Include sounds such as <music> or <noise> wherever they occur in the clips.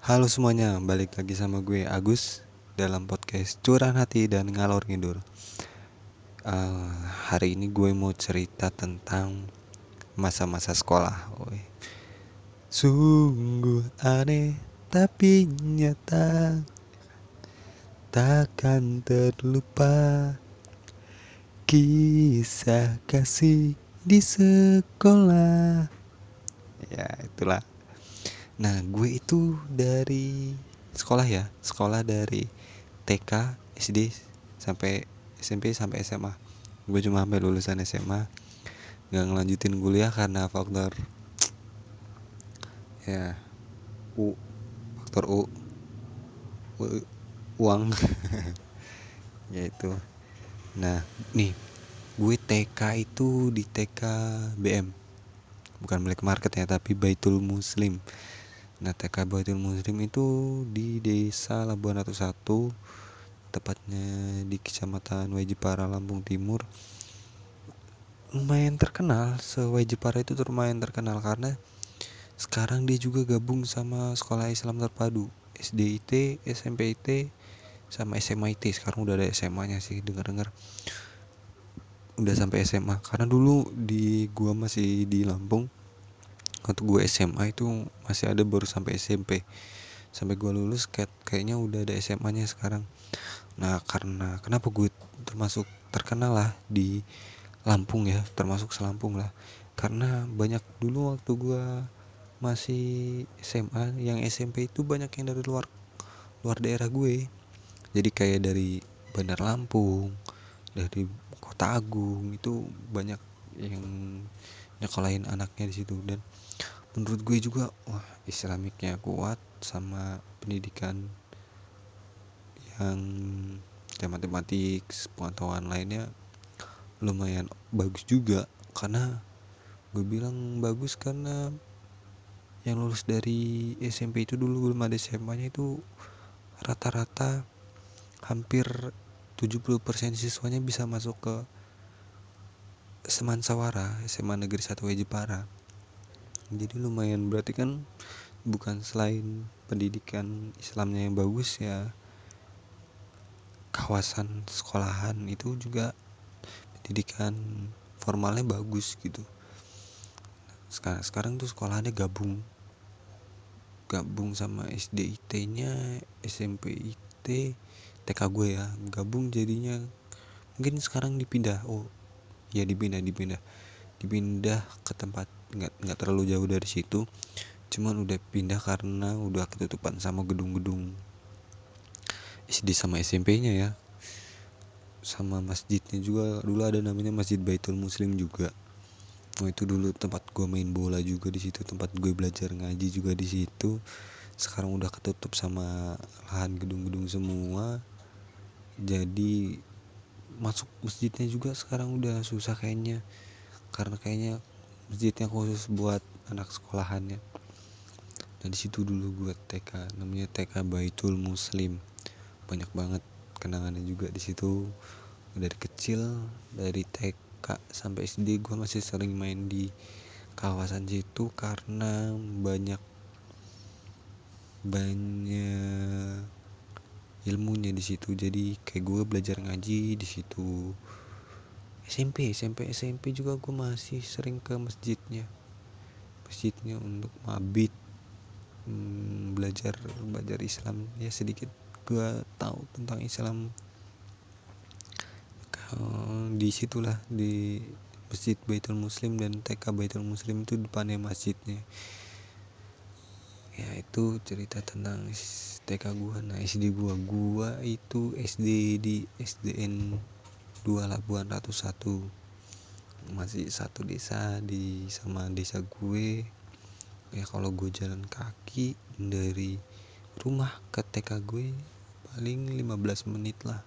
Halo semuanya, balik lagi sama gue Agus dalam podcast Curahan Hati dan Ngalor Ngidur. Uh, hari ini gue mau cerita tentang masa-masa sekolah. Woy. Sungguh aneh tapi nyata takkan terlupa kisah kasih di sekolah. Ya itulah Nah, gue itu dari sekolah ya, sekolah dari TK, SD sampai SMP sampai SMA. Gue cuma sampai lulusan SMA, nggak ngelanjutin kuliah karena faktor ya U, faktor U, U uang, <laughs> yaitu. Nah, nih, gue TK itu di TK BM, bukan Black Market ya, tapi Baitul Muslim Nah TK Baitul Muslim itu di desa Labuan Ratu 1 Tepatnya di kecamatan Wajipara Lampung Timur. Lumayan terkenal Se-Wajipara itu lumayan terkenal karena Sekarang dia juga gabung sama sekolah Islam terpadu SDIT, SMPIT, sama SMIT Sekarang udah ada SMA nya sih dengar-dengar. Udah sampai SMA Karena dulu di gua masih di Lampung waktu gue SMA itu masih ada baru sampai SMP sampai gue lulus kayak kayaknya udah ada SMA nya sekarang. Nah karena kenapa gue termasuk terkenal lah di Lampung ya termasuk selampung lah. Karena banyak dulu waktu gue masih SMA yang SMP itu banyak yang dari luar luar daerah gue. Jadi kayak dari Bandar Lampung dari Kota Agung itu banyak yang nyekolahin anaknya di situ. Dan menurut gue juga wah islamiknya kuat sama pendidikan yang ya matematik pengetahuan lainnya lumayan bagus juga. Karena gue bilang bagus karena yang lulus dari SMP itu dulu belum ada SMA nya itu rata-rata hampir 70% siswanya bisa masuk ke Semansawara SMA Negeri 1 Wajipara jadi lumayan berarti kan bukan selain pendidikan Islamnya yang bagus ya kawasan sekolahan itu juga pendidikan formalnya bagus gitu. Sekarang sekarang tuh sekolahannya gabung. Gabung sama SDIT nya SMP IT TK gue ya gabung jadinya. Mungkin sekarang dipindah oh ya dipindah dipindah. Dipindah ke tempat nggak nggak terlalu jauh dari situ. Cuman udah pindah karena udah ketutupan sama gedung-gedung SD sama SMP-nya ya. Sama masjidnya juga dulu ada namanya Masjid Baitul Muslim juga. Oh itu dulu tempat gue main bola juga di situ tempat gue belajar ngaji juga di situ. Sekarang udah ketutup sama lahan gedung-gedung semua. Jadi masuk masjidnya juga sekarang udah susah kayaknya. Karena kayaknya masjidnya khusus buat anak sekolahannya dan di situ dulu gue TK namanya TK Baitul Muslim. Banyak banget kenangannya juga di situ. Dari kecil dari TK sampai SD gue masih sering main di kawasan situ karena banyak banyak ilmunya di situ. Jadi kayak gue belajar ngaji di situ SMP SMP SMP juga gue masih sering ke masjidnya. Masjidnya untuk mabit hmm, belajar belajar Islam. Ya sedikit gue tahu tentang Islam. Di situlah di masjid Baitul Muslim dan TK Baitul Muslim itu depannya masjidnya. Ya itu cerita tentang TK gua. Nah SD gua gua itu SD di SDN dua Labuan Ratu satu. Masih satu desa di sama desa gue. Ya kalau gue jalan kaki dari rumah ke TK gue paling 15 menit lah.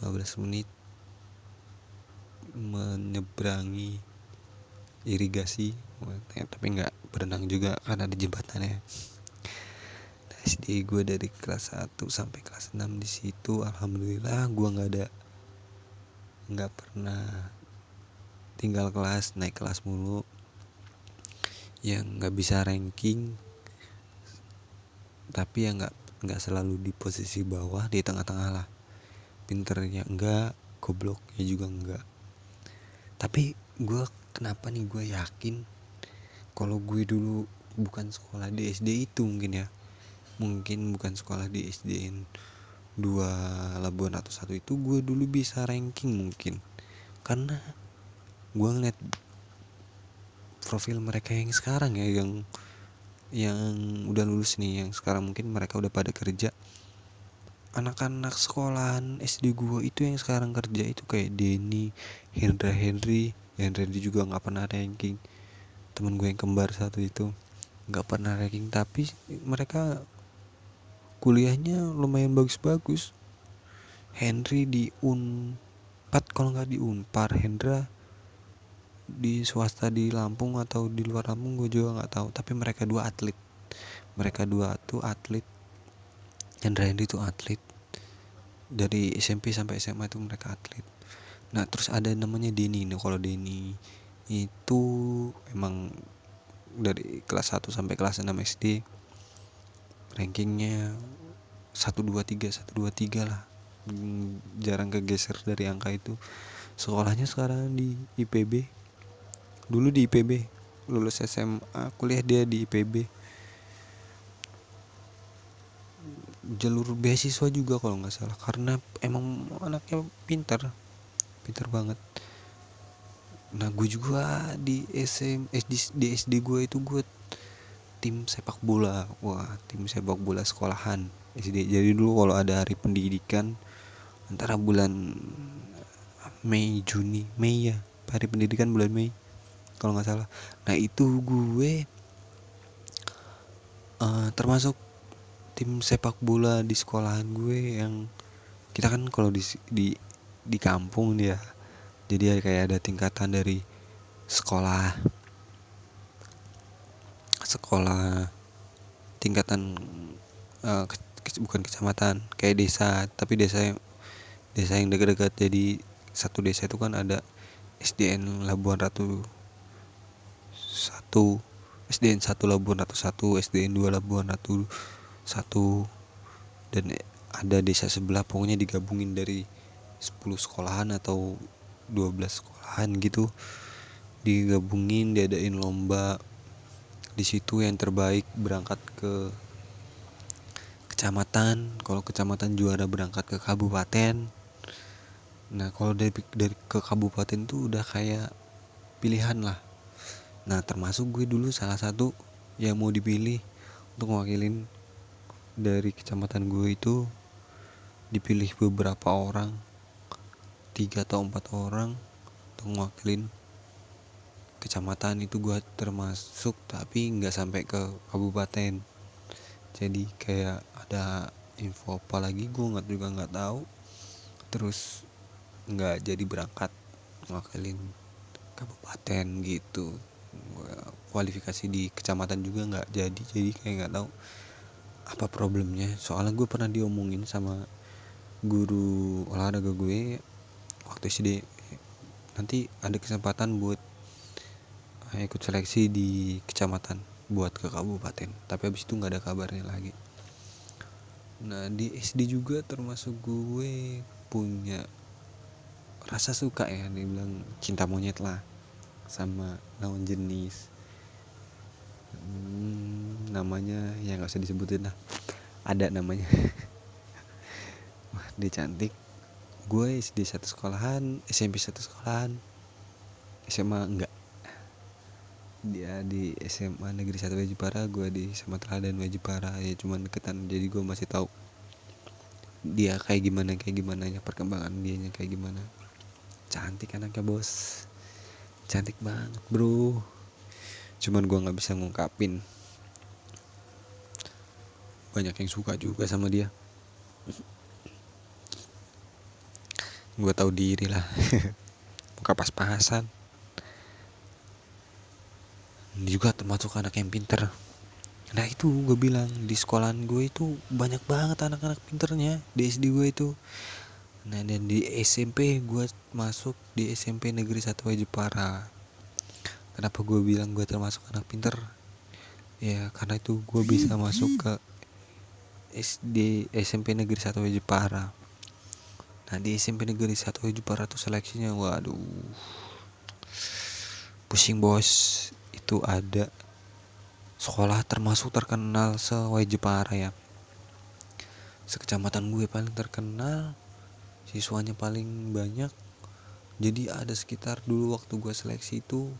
15 menit menyeberangi irigasi. Tapi nggak berenang juga karena di jembatannya. Nah, SD gue dari kelas 1 sampai kelas 6 di situ alhamdulillah gue nggak ada nggak pernah tinggal kelas naik kelas mulu. Yang nggak bisa ranking. Tapi ya nggak nggak selalu di posisi bawah di tengah-tengah lah. Pinternya enggak gobloknya juga enggak tapi gue kenapa nih gue yakin kalau gue dulu bukan sekolah di SD itu mungkin ya. Mungkin bukan sekolah di SDN dua Labuan atau satu itu gue dulu bisa ranking mungkin. Karena gue ngeliat profil mereka yang sekarang ya yang yang udah lulus nih yang sekarang mungkin mereka udah pada kerja. Anak-anak sekolahan SD gua itu yang sekarang kerja itu kayak Denny, Hendra Henry, Hendra Henry juga nggak pernah ranking. Temen gue yang kembar satu itu nggak pernah ranking. Tapi mereka kuliahnya lumayan bagus-bagus. Henry di Unpad kalau nggak di Unpar, Hendra di swasta di Lampung atau di luar Lampung gue juga nggak tahu. Tapi mereka dua atlet. Mereka dua tuh atlet. Dan Randy itu atlet. Dari SMP sampai SMA itu mereka atlet. Nah terus ada namanya Denny. Nah kalau Denny itu emang dari kelas 1 sampai kelas 6 SD rankingnya 123 123 lah. Jarang kegeser dari angka itu. Sekolahnya sekarang di IPB dulu di IPB lulus SMA kuliah dia di IPB jalur beasiswa juga kalau nggak salah karena emang anaknya pintar pintar banget. Nah gue juga di SM SD di SD gue itu gue tim sepak bola. Wah tim sepak bola sekolahan SD jadi dulu kalau ada hari pendidikan antara bulan Mei Juni Mei ya. Hari pendidikan bulan Mei kalau nggak salah. Nah itu gue uh, termasuk tim sepak bola di sekolahan gue yang kita kan kalau di di di kampung dia jadi kayak ada tingkatan dari sekolah sekolah tingkatan uh, ke, bukan kecamatan kayak desa tapi desa yang desa yang dekat-dekat. Jadi satu desa itu kan ada SDN Labuan Ratu 1 SDN 1 Labuan Ratu 1 SDN 2 Labuan Ratu 1 dan ada desa sebelah. Pokoknya digabungin dari 10 sekolahan atau 12 sekolahan gitu. Digabungin diadain lomba di situ yang terbaik berangkat ke kecamatan. Kalau kecamatan juara berangkat ke kabupaten. Nah kalau dari dari ke kabupaten tuh udah kayak pilihan lah. Nah termasuk gue dulu salah satu yang mau dipilih untuk mewakilin dari kecamatan gue itu dipilih beberapa orang tiga atau empat orang untuk mewakilin kecamatan itu gue termasuk tapi nggak sampai ke kabupaten. Jadi kayak ada info apa lagi gue nggak juga nggak tahu. Terus nggak jadi berangkat mewakilin kabupaten gitu. Kualifikasi di kecamatan juga nggak jadi jadi kayak nggak tahu apa problemnya. Soalnya gue pernah diomongin sama guru olahraga gue waktu SD nanti ada kesempatan buat ikut seleksi di kecamatan buat ke kabupaten. Tapi habis itu nggak ada kabarnya lagi. Nah di SD juga termasuk gue punya rasa suka ya dibilang cinta monyet lah sama lawan jenis. Hmm, namanya ya nggak usah disebutin lah. Ada namanya. <laughs> Wah dia cantik. Gue di satu sekolahan SMP satu sekolahan. SMA enggak dia di SMA negeri satu Wajipara gue di SMA Teladan Wajipara ya cuman deketan jadi gue masih tahu dia kayak gimana kayak gimana ya perkembangan dia kayak gimana. Cantik anaknya bos. Cantik banget bro. Cuman gue nggak bisa ngungkapin. Banyak yang suka juga sama dia. Gue tahu diri lah. <laughs> Muka pas-pasan juga termasuk anak yang pinter. Nah itu gue bilang di sekolahan gue itu banyak banget anak-anak pinternya di SD gue itu. Nah dan di SMP gue masuk di SMP negeri satu Jepara kenapa gue bilang gue termasuk anak pinter? Ya karena itu gue bisa masuk ke SD SMP negeri 1 Jepara nah di SMP negeri 1 Jepara tuh seleksinya waduh pusing bos itu ada sekolah termasuk terkenal se Jepara ya. Sekecamatan gue paling terkenal siswanya paling banyak. Jadi ada sekitar dulu waktu gue seleksi itu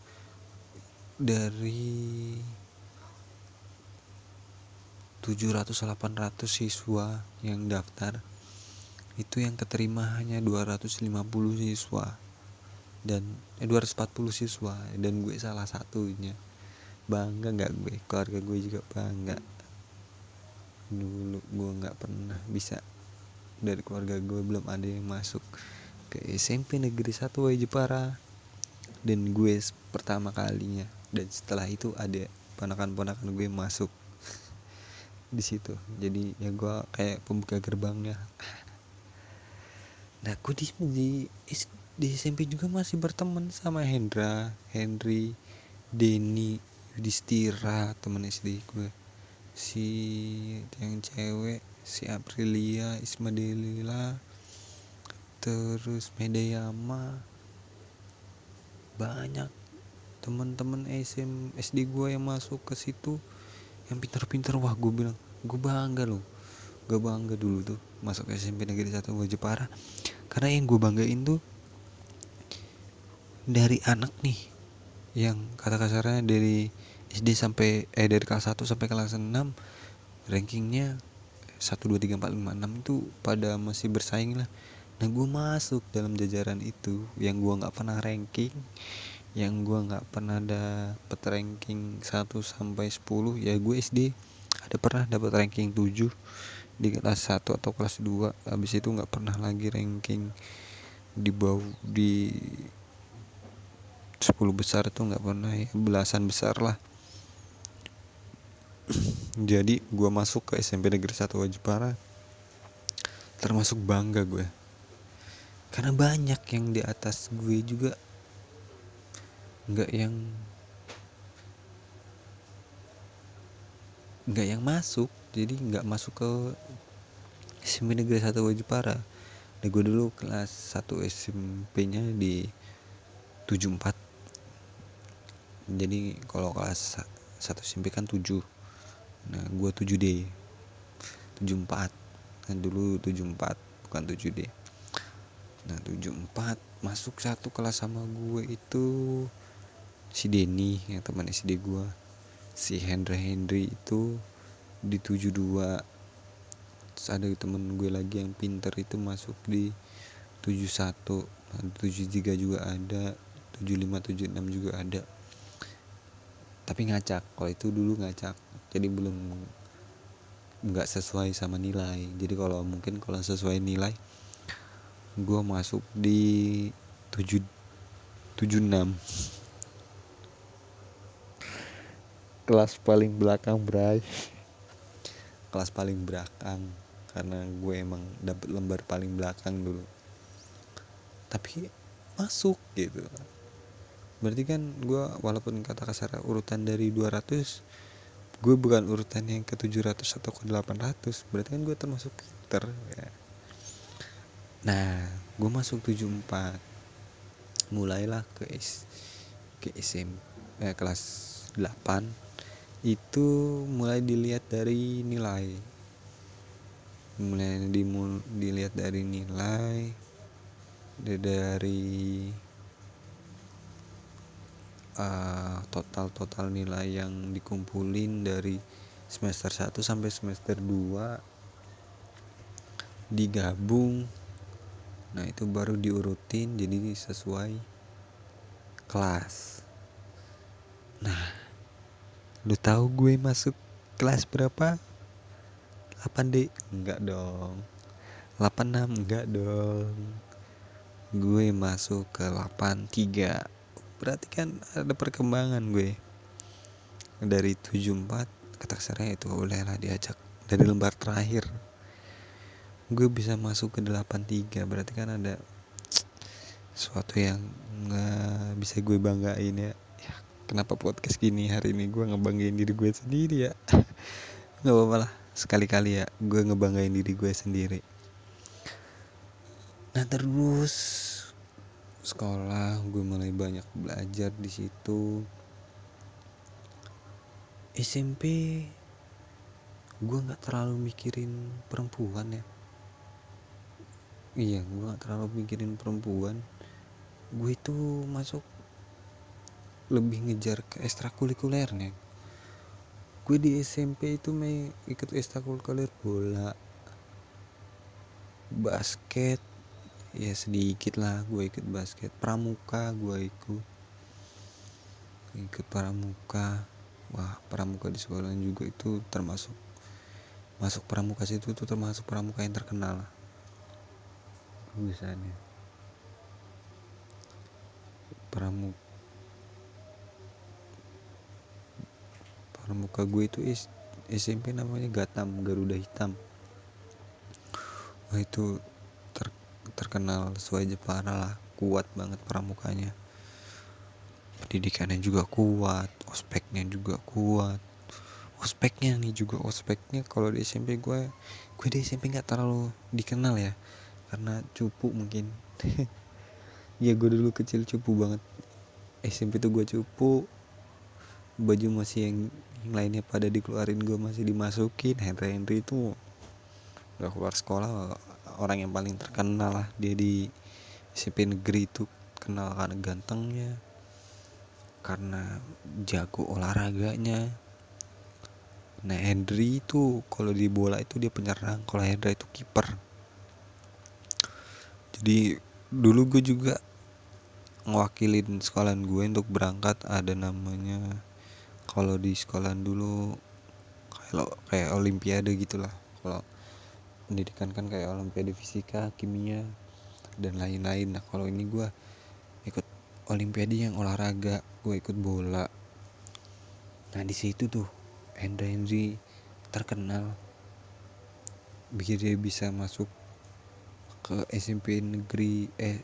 dari 700-800 siswa yang daftar. Itu yang keterima hanya 250 siswa dan eh, 240 siswa. Dan gue salah satunya. Bangga nggak gue? Keluarga gue juga bangga. Dulu gue nggak pernah bisa dari keluarga gue belum ada yang masuk ke SMP negeri 1 Jepara dan gue pertama kalinya. Dan setelah itu ada ponakan-ponakan gue masuk <laughs> di situ. Jadi ya gue kayak pembuka gerbangnya. <laughs> Nah gue di, di di SMP juga masih berteman sama Hendra Henry Denny Yudhistira teman SD gue si yang cewek si Aprilia Isma Delila terus Medayama banyak teman-teman SM SD gue yang masuk ke situ yang pintar-pintar wah gue bilang gue bangga loh. Gue bangga dulu tuh masuk SMP negeri satu gue Jepara. Karena yang gue banggain tuh dari anak nih yang kata kasarnya dari SD sampai eh dari kelas 1 sampai kelas 6 rankingnya 1 2 3 4 5 6 itu pada masih bersaing lah. Nah gue masuk dalam jajaran itu yang gue nggak pernah ranking yang gue nggak pernah dapet ranking 1 sampai 10 ya gue SD ada pernah dapat ranking 7 di kelas 1 atau kelas 2 habis itu nggak pernah lagi ranking di bawah di 10 besar itu nggak pernah ya belasan besar lah. <clears throat> Jadi gue masuk ke SMP Negeri 1 Wajibara termasuk bangga gue karena banyak yang di atas gue juga. Nggak yang nggak yang masuk. Jadi nggak masuk ke SMP Negeri 1 Wajipara nah gue dulu kelas 1 SMP nya di 74 jadi kalau kelas 1 SMP kan 7 nah gue 7D 74 nah dulu 74 bukan 7D nah 74 masuk satu kelas sama gue itu si Denny yang teman SD gua. Si Hendra Henry itu di 72 terus ada temen gue lagi yang pinter itu masuk di 71 73 juga ada 75 76 juga ada tapi ngacak kalau itu dulu ngacak. Jadi belum nggak sesuai sama nilai. Jadi kalau mungkin kalau sesuai nilai gue masuk di 7 76 kelas paling belakang bray. Kelas paling belakang karena gue emang dapet lembar paling belakang dulu. Tapi masuk gitu berarti kan gue walaupun kata kasar urutan dari 200 gue bukan urutan yang ke 700 atau ke 800 berarti kan gue termasuk ter ya. nah gue masuk 74 mulailah ke S ke SM eh, kelas 8 itu mulai dilihat dari nilai. Mulai dimul, dilihat dari nilai dari uh, total total nilai yang dikumpulin dari semester 1 sampai semester 2 digabung nah itu baru diurutin jadi sesuai kelas nah Lu tahu gue masuk kelas berapa? 8D? Enggak dong. 86 enggak dong. Gue masuk ke 83. Berarti kan ada perkembangan gue. Dari 74 kata saya itu bolehlah diajak. Dari lembar terakhir gue bisa masuk ke 83 berarti kan ada sesuatu yang nggak bisa gue banggain ya kenapa podcast gini hari ini? Gue ngebanggain diri gue sendiri ya. <laughs> Nggak apa-apa lah sekali-kali ya gue ngebanggain diri gue sendiri. Nah terus sekolah gue mulai banyak belajar di situ. SMP gue nggak terlalu mikirin perempuan ya. Iya gue nggak terlalu mikirin perempuan. Gue itu masuk lebih ngejar ke ekstrakurikulernya. Gue di SMP itu main ikut ekstrakurikuler bola basket ya sedikit lah gue ikut basket. Pramuka gue ikut. Ikut pramuka. Wah pramuka di sekolah juga itu termasuk masuk pramuka situ tuh termasuk pramuka yang terkenal. Misalnya pramuka pramuka gue itu SMP namanya Gatam Garuda Hitam. Wah itu terkenal sesuai Jepara lah kuat banget pramukanya. Pendidikannya juga kuat ospeknya juga kuat. Ospeknya nih juga ospeknya kalau di SMP gue gue di SMP nggak terlalu dikenal ya karena cupu mungkin. <laughs> Ya gue dulu kecil cupu banget. SMP tuh gue cupu baju masih yang, lainnya pada dikeluarin gue masih dimasukin Henry Henry itu udah keluar sekolah orang yang paling terkenal lah. Dia di SMP negeri itu kenal karena gantengnya karena jago olahraganya. Nah Henry itu kalau di bola itu dia penyerang kalau Hendra itu kiper. Jadi dulu gue juga ngewakilin sekolahan gue untuk berangkat ada namanya kalau di sekolahan dulu kayak kayak olimpiade gitulah. Kalau pendidikan kan kayak olimpiade fisika kimia dan lain-lain. Nah kalau ini gue ikut olimpiade yang olahraga gue ikut bola. Nah di situ tuh Hendra Henry terkenal. Bikin dia bisa masuk ke SMP negeri eh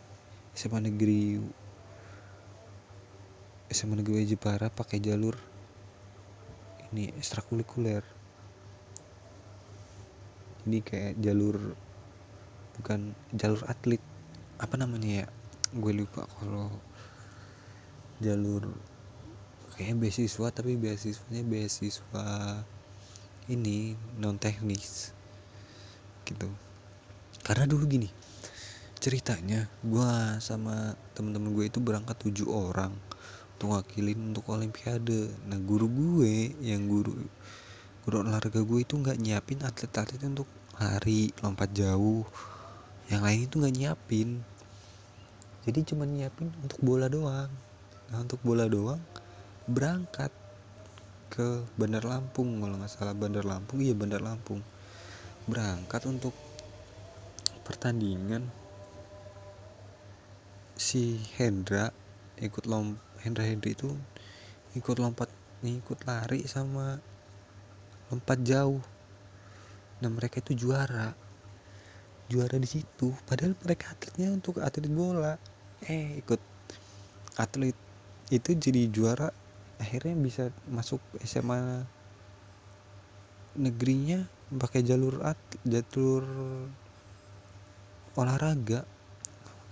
SMA negeri SMA negeri Jepara pakai jalur ini ekstrakurikuler ini kayak jalur bukan jalur atlet. Apa namanya ya? Gue lupa kalau jalur kayak beasiswa tapi beasiswanya beasiswa ini non teknis. Gitu. Karena dulu gini ceritanya gue sama temen-temen gue itu berangkat tujuh orang untuk wakilin untuk olimpiade. Nah guru gue yang guru guru olahraga gue itu nggak nyiapin atlet-atlet untuk lari lompat jauh. Yang lain itu nggak nyiapin. Jadi cuma nyiapin untuk bola doang. Nah untuk bola doang berangkat ke Bandar Lampung. Kalau nggak salah Bandar Lampung iya Bandar Lampung. Berangkat untuk pertandingan. Si Hendra ikut lom Hendra Hendri itu ikut lompat ikut lari sama lompat jauh. Nah mereka itu juara. Juara di situ. Padahal mereka atletnya untuk atlet bola. Eh ikut atlet itu jadi juara akhirnya bisa masuk SMA negerinya pakai jalur at jalur olahraga.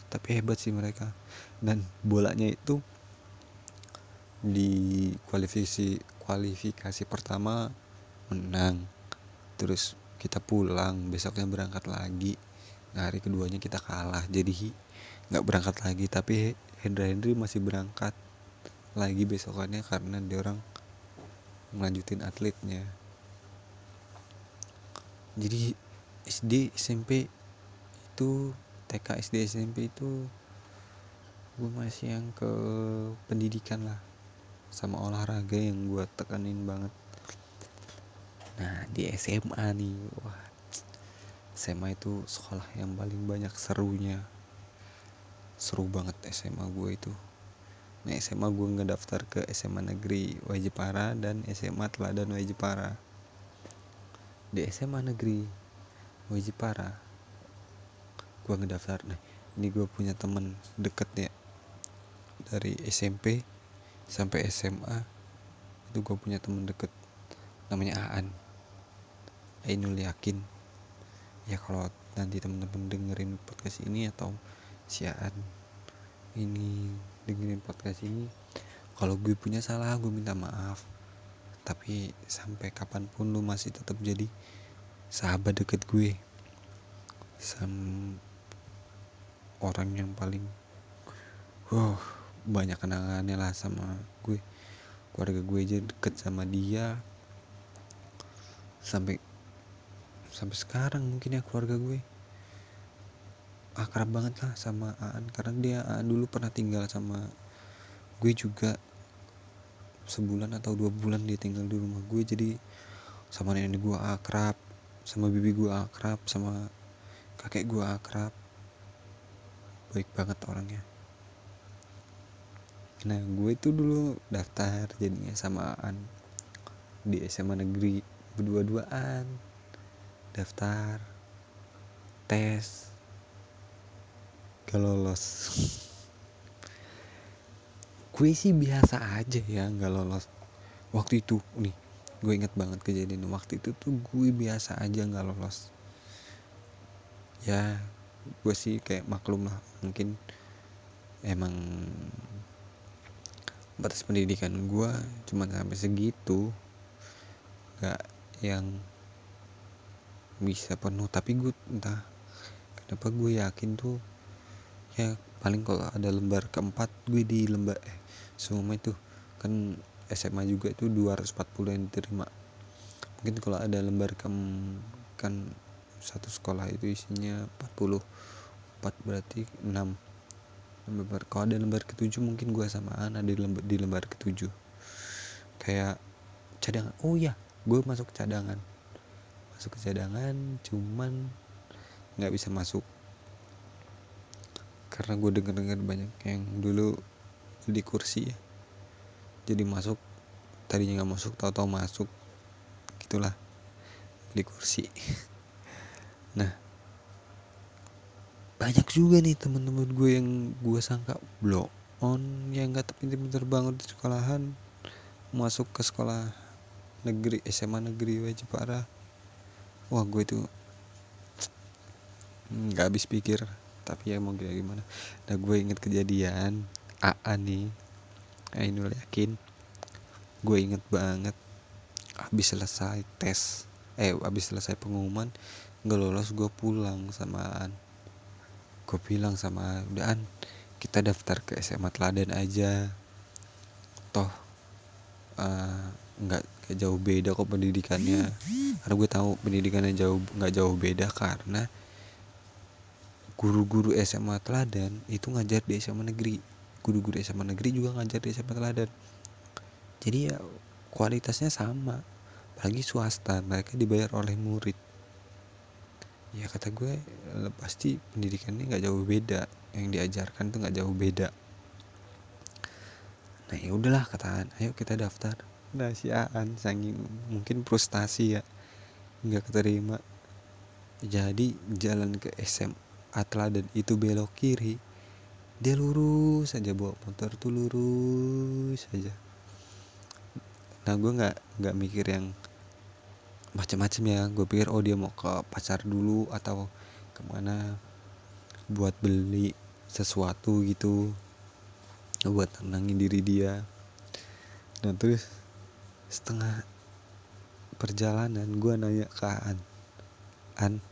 Tapi hebat sih mereka. Dan bolanya itu di kualifikasi kualifikasi pertama menang terus kita pulang besoknya berangkat lagi. Nah hari keduanya kita kalah jadi nggak berangkat lagi tapi Hendra Hendri masih berangkat lagi besokannya karena dia orang melanjutin atletnya. Jadi SD SMP itu TK SD SMP itu gue masih yang ke pendidikan lah sama olahraga yang gue tekanin banget nah di SMA nih wah. SMA itu sekolah yang paling banyak serunya. Seru banget SMA gue itu. Nah SMA gue ngedaftar ke SMA negeri Wajipara dan SMA Teladan Wajipara. Di SMA negeri Wajipara gue ngedaftar. Nih ini gue punya temen deket ya. Dari SMP sampai SMA itu gue punya temen deket. Namanya Aan Ainul yakin. Ya kalau nanti temen-temen dengerin podcast ini atau siaan ini dengerin podcast ini kalau gue punya salah gue minta maaf. Tapi sampai kapan pun lu masih tetap jadi sahabat deket gue. Sam orang yang paling wow banyak kenangannya lah sama gue. Keluarga gue aja deket sama dia. Sampai sampai sekarang mungkin ya keluarga gue. Akrab banget lah sama Aan. Karena dia Aan dulu pernah tinggal sama gue juga sebulan atau dua bulan dia tinggal di rumah gue. Jadi sama nenek gue akrab sama bibi gue akrab sama kakek gue akrab. Baik banget orangnya. Nah gue itu dulu daftar jadinya samaan di SMA negeri berdua-duaan daftar tes gak lolos. <laughs> Gue sih biasa aja ya nggak lolos. Waktu itu nih gue inget banget kejadian waktu itu tuh gue biasa aja nggak lolos. Ya gue sih kayak maklum lah mungkin emang batas pendidikan gue cuma sampai segitu gak yang bisa penuh tapi gue entah kenapa gue yakin tuh ya paling kalau ada lembar keempat gue di lembar eh semua itu kan SMA juga itu 240 yang diterima. Mungkin kalau ada lembar ke kan satu sekolah itu isinya 40 4 berarti 6 lembar kalau ada lembar ketujuh mungkin gue samaan ada di lembar, di lembar ketujuh. Kayak cadangan oh ya gue masuk cadangan masuk ke cadangan cuman nggak bisa masuk. Karena gue denger denger banyak yang dulu di kursi ya jadi masuk tadinya nggak masuk tahu-tahu masuk gitulah di kursi. <laughs> Nah banyak juga nih teman-teman gue yang gue sangka blok on yang nggak pinter-pinter banget di sekolahan masuk ke sekolah negeri SMA negeri wajib parah wah gue tuh nggak habis pikir tapi ya mau gimana. Nah gue inget kejadian AA nih Ainul yakin gue inget banget habis selesai tes eh habis selesai pengumuman nggak lolos gue pulang samaan gue bilang sama udahan kita daftar ke SMA Teladan aja. Toh uh, nggak jauh beda kok pendidikannya. Karena gue tahu pendidikannya jauh nggak jauh beda karena guru-guru SMA Teladan itu ngajar di SMA negeri. Guru-guru SMA negeri juga ngajar di SMA teladan. Jadi ya kualitasnya sama. Apalagi swasta mereka dibayar oleh murid. Ya kata gue pasti pendidikannya nggak jauh beda. Yang diajarkan tuh nggak jauh beda. Nah ya udahlah kata ayo kita daftar nah si Aan saking mungkin frustasi ya nggak keterima. Jadi jalan ke SMA Teladan itu belok kiri dia lurus saja bawa motor tuh lurus saja nah gue nggak nggak mikir yang macam-macam ya. Gue pikir oh dia mau ke pasar dulu atau ke mana buat beli sesuatu gitu buat tenangin diri dia. Nah terus setengah perjalanan gue nanya ke An. An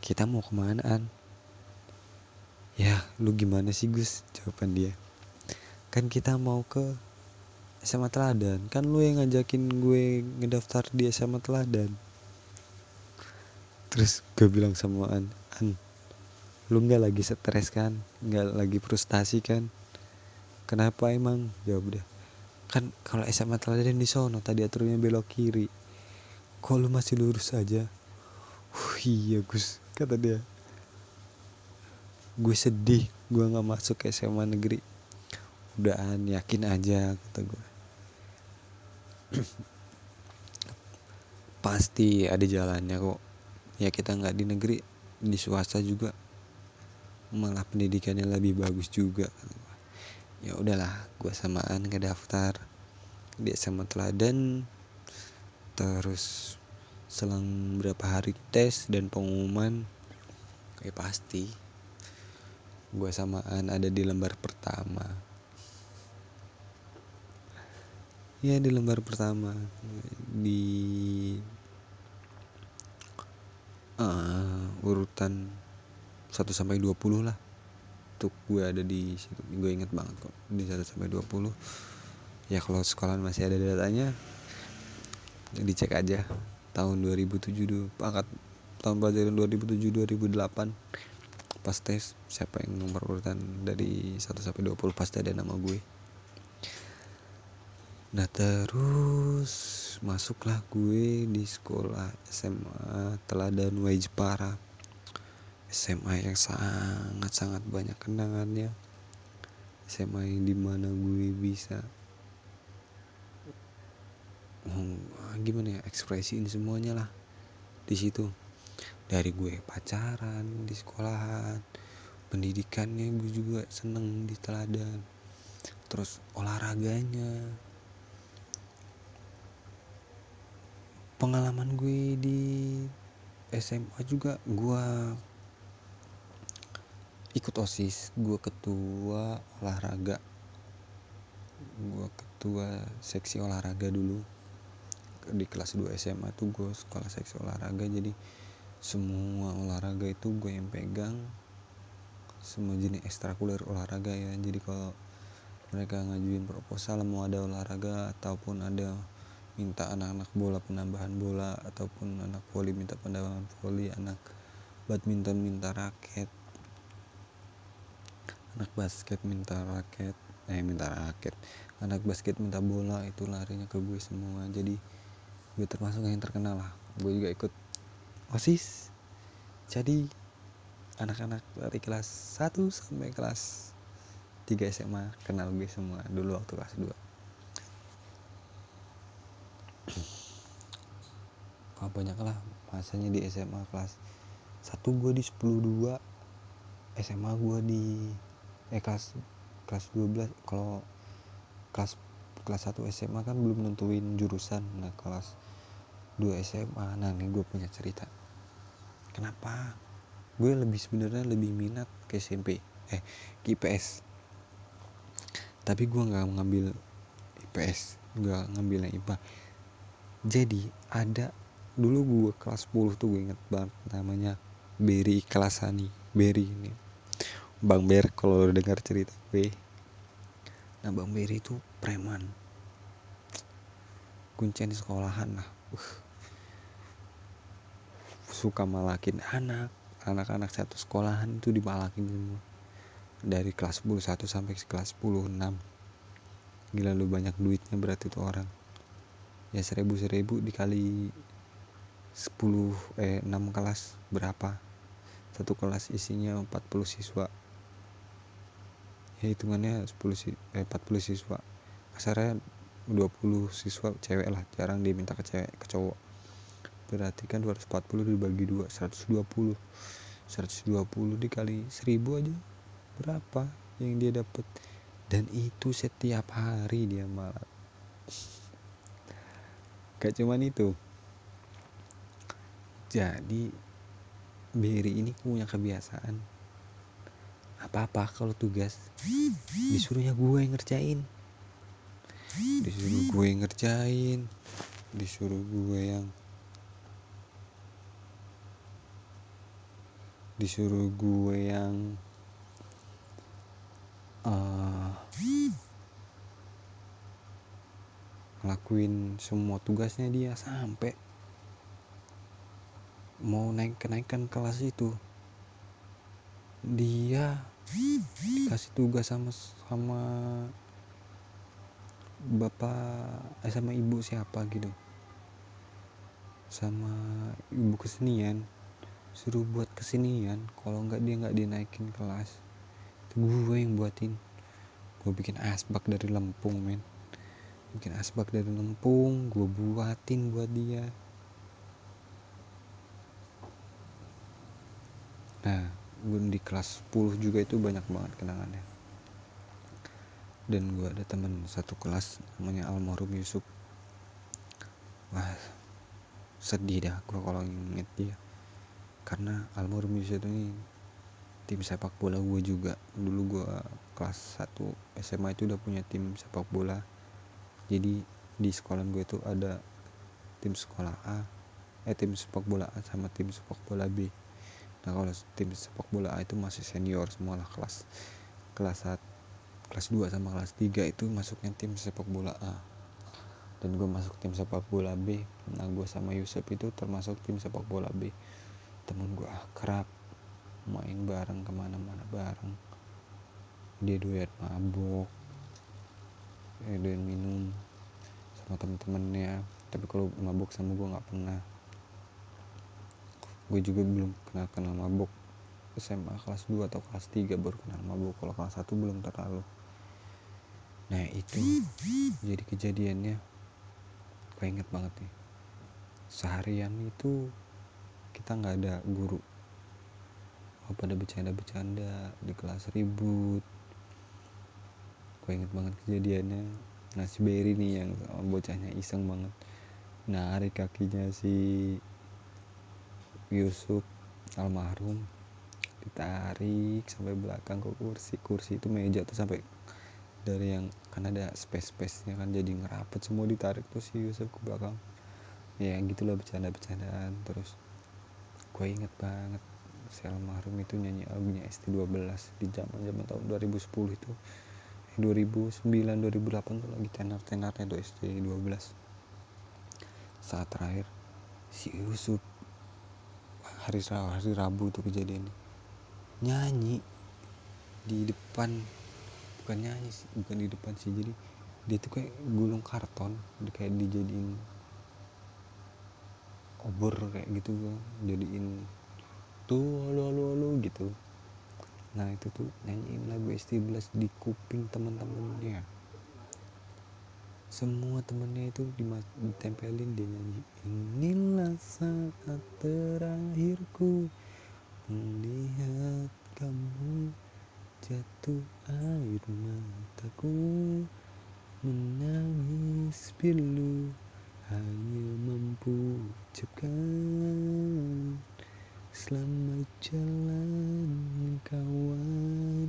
kita mau ke mana An? Ya lu gimana sih Gus? jawaban dia. Kan kita mau ke SMA Teladan. Kan lu yang ngajakin gue ngedaftar di SMA Teladan. Terus gue bilang sama An An lu nggak lagi stres kan? Nggak lagi frustasi kan? Kenapa emang? jawab dia kan kalau SMA Teladan di sono tadi aturnya belok kiri. Kok lu masih lurus aja? Uh, iya Gus kata dia. Gue sedih gue nggak masuk SMA negeri. Udahan yakin aja kata gue <clears throat> pasti ada jalannya kok. Ya kita nggak di negeri di swasta juga. Malah pendidikannya lebih bagus juga ya udahlah gue samaan ke daftar di SMA Teladan terus selang berapa hari tes dan pengumuman kayak pasti. Gue samaan ada di lembar pertama. Ya di lembar pertama. Di uh, urutan 1 sampai 20 lah untuk gue ada di situ. Gue inget banget kok di 1 sampai 20 ya kalau sekolah masih ada datanya dicek aja. Tahun 2007 angkat tahun pelajaran 2007 2008 pas tes siapa yang nomor urutan dari 1 sampai 20 pasti ada nama gue. Nah terus masuklah gue di sekolah SMA Teladan Wajipara SMA yang sangat-sangat banyak kenangannya. SMA yang di mana gue bisa gimana ya ekspresiin semuanya lah di situ. Dari gue pacaran di sekolahan pendidikannya gue juga seneng di teladan. Terus olahraganya. Pengalaman gue di SMA juga gue ikut osis gue ketua olahraga. Gue ketua seksi olahraga dulu. Di kelas 2 SMA tuh gue sekolah seksi olahraga jadi semua olahraga itu gue yang pegang. Semua jenis ekstrakurikuler olahraga ya. Jadi kalau mereka ngajuin proposal mau ada olahraga ataupun ada minta anak-anak bola penambahan bola ataupun anak voli minta penambahan voli anak badminton minta raket anak basket minta raket eh minta raket. Anak basket minta bola itu larinya ke gue semua. Jadi gue termasuk yang terkenal lah. Gue juga ikut osis. Jadi anak-anak dari kelas 1 sampai kelas 3 SMA kenal gue semua dulu waktu kelas 2 oh, <clears throat> banyak lah masanya di SMA kelas 1 gue di 10 2 SMA gue di eh kelas kelas 12 kalau kelas kelas 1 SMA kan belum nentuin jurusan. Nah kelas 2 SMA nah nih gue punya cerita. Kenapa? Gue lebih sebenarnya lebih minat ke SMP eh ke IPS tapi gue nggak ngambil IPS nggak ngambil yang IPA jadi ada dulu gue kelas 10 tuh gue inget banget namanya Berry Kelasani Berry ini Bang Ber kalau dengar cerita gue nah Bang Berry itu preman. Kuncian di sekolahan lah. Uh, suka malakin anak. Anak-anak satu sekolahan itu dimalakin semua. Dari kelas 10 1 sampai kelas 10 6 gila lu banyak duitnya berarti tuh orang. Ya seribu seribu dikali 10 eh 6 kelas berapa? Satu kelas isinya 40 siswa hitungannya 10 eh 40 siswa. Kasarnya 20 siswa cewek lah jarang dia minta ke cewek ke cowok. Berarti kan 240 dibagi 2 120 120 dikali 1000 aja berapa yang dia dapat dan itu setiap hari dia malah gak cuman itu. Jadi Berry ini punya kebiasaan apa-apa kalau tugas. Disuruhnya gue yang ngerjain. Disuruh gue yang ngerjain. Disuruh gue yang disuruh gue yang uh, ngelakuin semua tugasnya dia sampai mau naik kenaikan kelas itu dia dikasih tugas sama sama bapak eh, sama ibu siapa gitu. Sama ibu kesenian suruh buat kesenian. Kalau nggak dia nggak dinaikin kelas. Itu gue yang buatin. Gue bikin asbak dari Lempung men. Bikin asbak dari Lempung gue buatin buat dia. Nah gue di kelas 10 juga itu banyak banget kenangannya. Dan gue ada temen satu kelas namanya Almarhum Yusuf. Wah sedih dah gue kalau inget dia. Karena almarhum Yusuf ini tim sepak bola gue juga. Dulu gue kelas 1 SMA itu udah punya tim sepak bola. Jadi di sekolah gue itu ada tim sekolah A eh tim sepak bola A sama tim sepak bola B nah kalau tim sepak bola itu masih senior semua lah kelas kelas 1 kelas 2 sama kelas 3 itu masuknya tim sepak bola A. Dan gue masuk tim sepak bola B. Nah gue sama Yusuf itu termasuk tim sepak bola B. Temen gue akrab main bareng ke mana-mana bareng. Dia doyan mabok dia doyan minum sama temen-temennya. Tapi kalau mabok sama gue nggak pernah gue juga belum kenal kenal mabok. SMA kelas 2 atau kelas 3 baru kenal mabok. Kalau kelas 1 belum terlalu. Nah itu jadi kejadiannya. Gue inget banget nih. Seharian itu kita nggak ada guru. Oh, pada bercanda-bercanda di kelas ribut. Gue inget banget kejadiannya. Nah si Berry nih yang bocahnya iseng banget. Narik kakinya si Yusuf almarhum. Ditarik sampai belakang ke kursi. Kursi itu meja tuh sampai dari yang kan ada space space nya kan jadi ngerapet semua ditarik tuh si Yusuf ke belakang. Ya gitulah bercanda-bercandaan. Terus gue inget banget si almarhum itu nyanyi lagunya ST12 di zaman zaman tahun 2010 itu. 2009 2008 tuh lagi tenar tenarnya tuh ST 12 saat terakhir si Yusuf hari hari Rabu tuh kejadian nyanyi di depan bukan nyanyi sih bukan di depan sih. Jadi dia tuh kayak gulung karton kayak dijadiin obor kayak gitu jadiin tuh halo halo halo gitu. Nah itu tuh nyanyiin lagu ST11 di kuping teman-temannya semua temennya itu ditempelin dia nyanyi inilah saat terakhirku melihat kamu jatuh air mataku menangis pilu hanya mampu ucapkan Selamat jalan kawan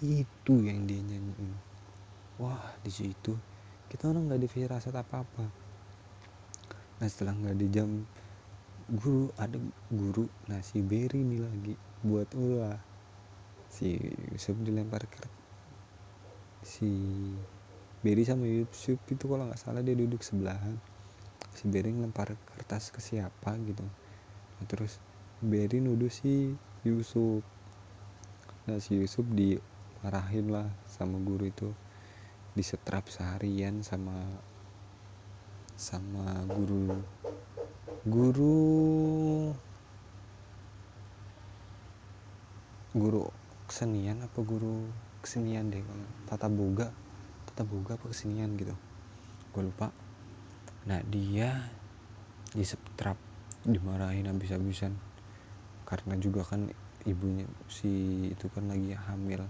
Itu yang dia nyanyiin. Wah di situ kita orang nggak ada firasat apa apa Nah setelah nggak ada jam guru ada guru nah si Berry ini lagi buat ulah. Si Yusuf dilempar ke si Berry sama Yusuf itu kalau nggak salah dia duduk sebelahan. Si Berry ngelempar kertas ke siapa gitu. Nah, terus Berry nuduh si Yusuf. Nah si Yusuf dimarahin lah sama guru itu disetrap seharian sama sama guru. Guru guru kesenian apa guru kesenian deh tata boga tata boga apa kesenian gitu. Gue lupa. Nah dia disetrap dimarahin habis-habisan. Karena juga kan ibunya si itu kan lagi hamil.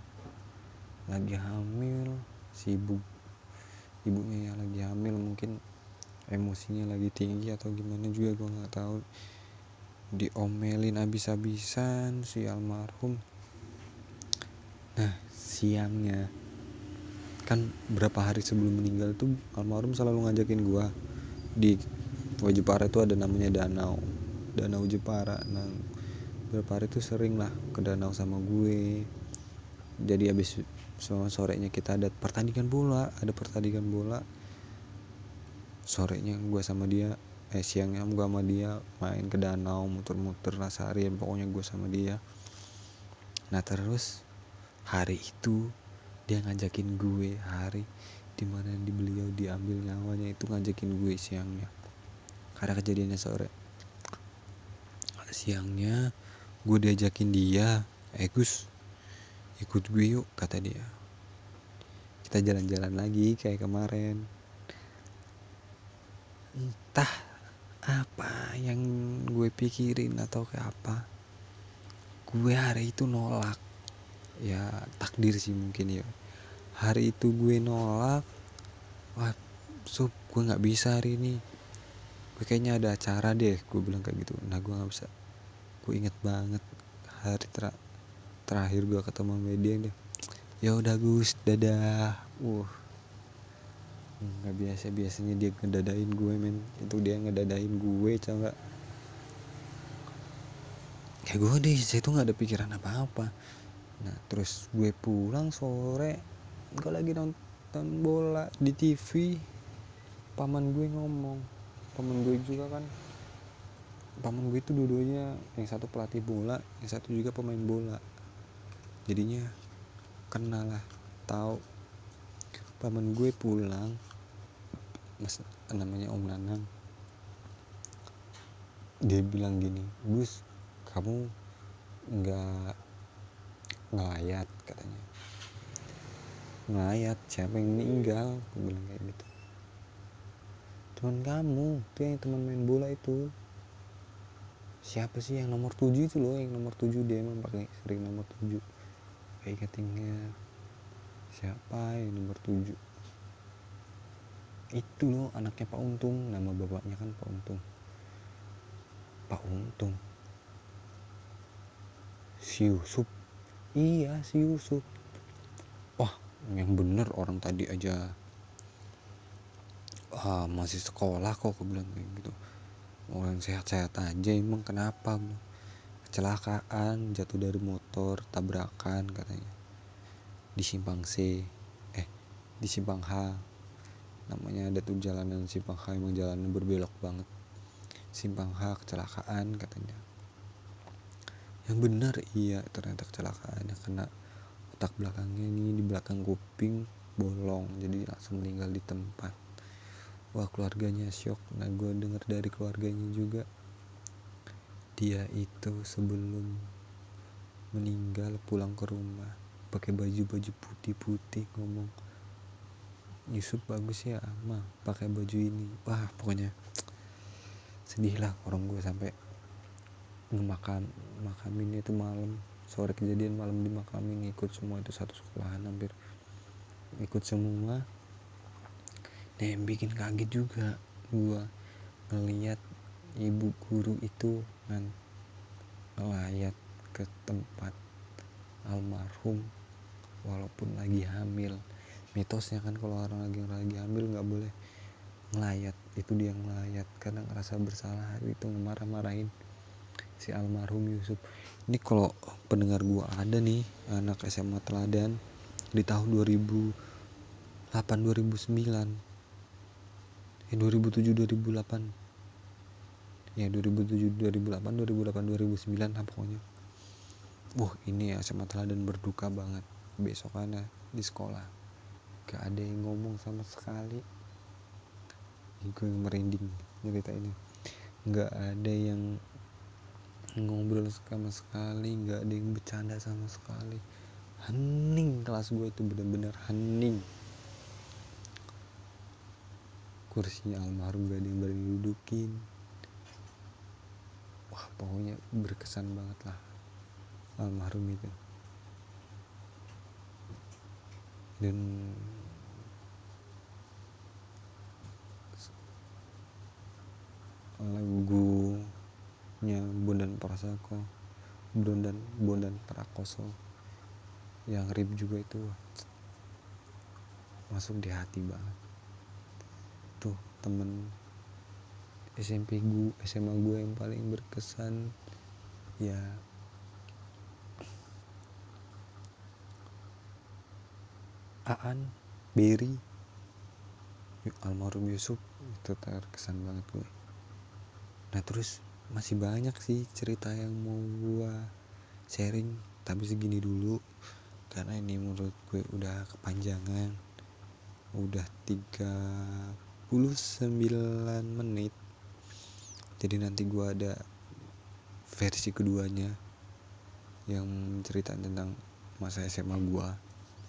Lagi hamil si ibu ibunya yang lagi hamil mungkin emosinya lagi tinggi atau gimana juga gue nggak tahu. Diomelin abis-abisan si almarhum. Nah siangnya kan berapa hari sebelum meninggal tuh almarhum selalu ngajakin gue di Wajipara itu ada namanya danau danau Jepara. Nah beberapa hari itu sering lah ke danau sama gue. Jadi habis sama sorenya kita ada pertandingan bola ada pertandingan bola. Sorenya gue sama dia eh siangnya gue sama dia main ke danau muter-muter lah seharian pokoknya gue sama dia. Nah terus hari itu dia ngajakin gue hari di mana di beliau diambil nyawanya itu ngajakin gue siangnya. Karena kejadiannya sore. Siangnya gue diajakin dia eh Gus ikut gue yuk kata dia. Kita jalan-jalan lagi kayak kemarin. Entah apa yang gue pikirin atau kayak apa gue hari itu nolak. Ya takdir sih mungkin ya. Hari itu gue nolak wah sup gue nggak bisa hari ini. Gue kayaknya ada acara deh gue bilang kayak gitu. Nah gue nggak bisa. Gue inget banget hari ter terakhir gue ketemu media deh ya udah Gus dadah. Uh nggak biasa biasanya dia ngedadain gue men. Itu dia ngedadain gue coba kayak gue deh saya tuh nggak ada pikiran apa-apa. Nah terus gue pulang sore gue lagi nonton bola di TV paman gue ngomong paman gue juga kan. Paman gue itu dua-duanya yang satu pelatih bola yang satu juga pemain bola jadinya kenal lah tahu. Paman gue pulang. Mas namanya om nanang. Dia bilang gini Gus kamu nggak ngelayat katanya. Ngelayat siapa yang meninggal? Aku bilang kayak gitu. Teman kamu tuh yang teman main bola itu. Siapa sih yang nomor tujuh itu loh yang nomor tujuh dia emang pakai sering nomor tujuh suka siapa yang nomor 7 itu loh anaknya Pak Untung. Nama bapaknya kan Pak Untung. Pak Untung. Si Yusuf. Iya si Yusuf. Wah yang bener orang tadi aja. Ah, masih sekolah kok aku bilang kayak gitu. Orang sehat-sehat aja emang kenapa? Kecelakaan jatuh dari motor tabrakan katanya. Di simpang C. Eh di simpang H. Namanya ada tuh jalanan simpang H emang jalanan berbelok banget. Simpang H kecelakaan katanya. Yang benar iya ternyata kecelakaannya kena otak belakangnya ini di belakang kuping bolong. Jadi langsung meninggal di tempat. Wah keluarganya shock nah gue denger dari keluarganya juga dia itu sebelum meninggal pulang ke rumah. Pakai baju baju putih putih ngomong Yusuf bagus ya ama pakai baju ini. Wah pokoknya sedih lah orang gue sampai ngemakam makamin itu malam. Sore kejadian malam di makamin ikut semua itu satu sekolahan hampir. Ikut semua. Nah yang bikin kaget juga gua ngeliat ibu guru itu kan ngelayat ke tempat almarhum walaupun lagi hamil. Mitosnya kan kalau orang lagi lagi hamil nggak boleh ngelayat. Itu dia ngelayat karena ngerasa bersalah. Itu marah-marahin si almarhum Yusuf. Ini kalau pendengar gua ada nih anak SMA teladan di tahun 2008 2009 eh 2007 2008 ya 2007 2008 2008 2009 lah pokoknya. Wah ini ya SMA teladan berduka banget. Besokannya di sekolah. Gak ada yang ngomong sama sekali. Gue merinding cerita ini nggak ada yang ngobrol sama sekali nggak ada yang bercanda sama sekali. Hening kelas gue itu bener-bener hening. Kursinya almarhum gak ada yang berani dudukin wah pokoknya berkesan banget lah almarhum itu. Dan lagu nya Bondan Prasako Bondan Bondan Prakoso yang rip juga itu masuk di hati banget. Tuh temen SMP gue SMA gue yang paling berkesan ya Aan Berry almarhum Yusuf itu terkesan banget gue nah terus masih banyak sih cerita yang mau gua sharing tapi segini dulu karena ini menurut gue udah kepanjangan udah 39 menit jadi nanti gua ada versi keduanya yang cerita tentang masa SMA gua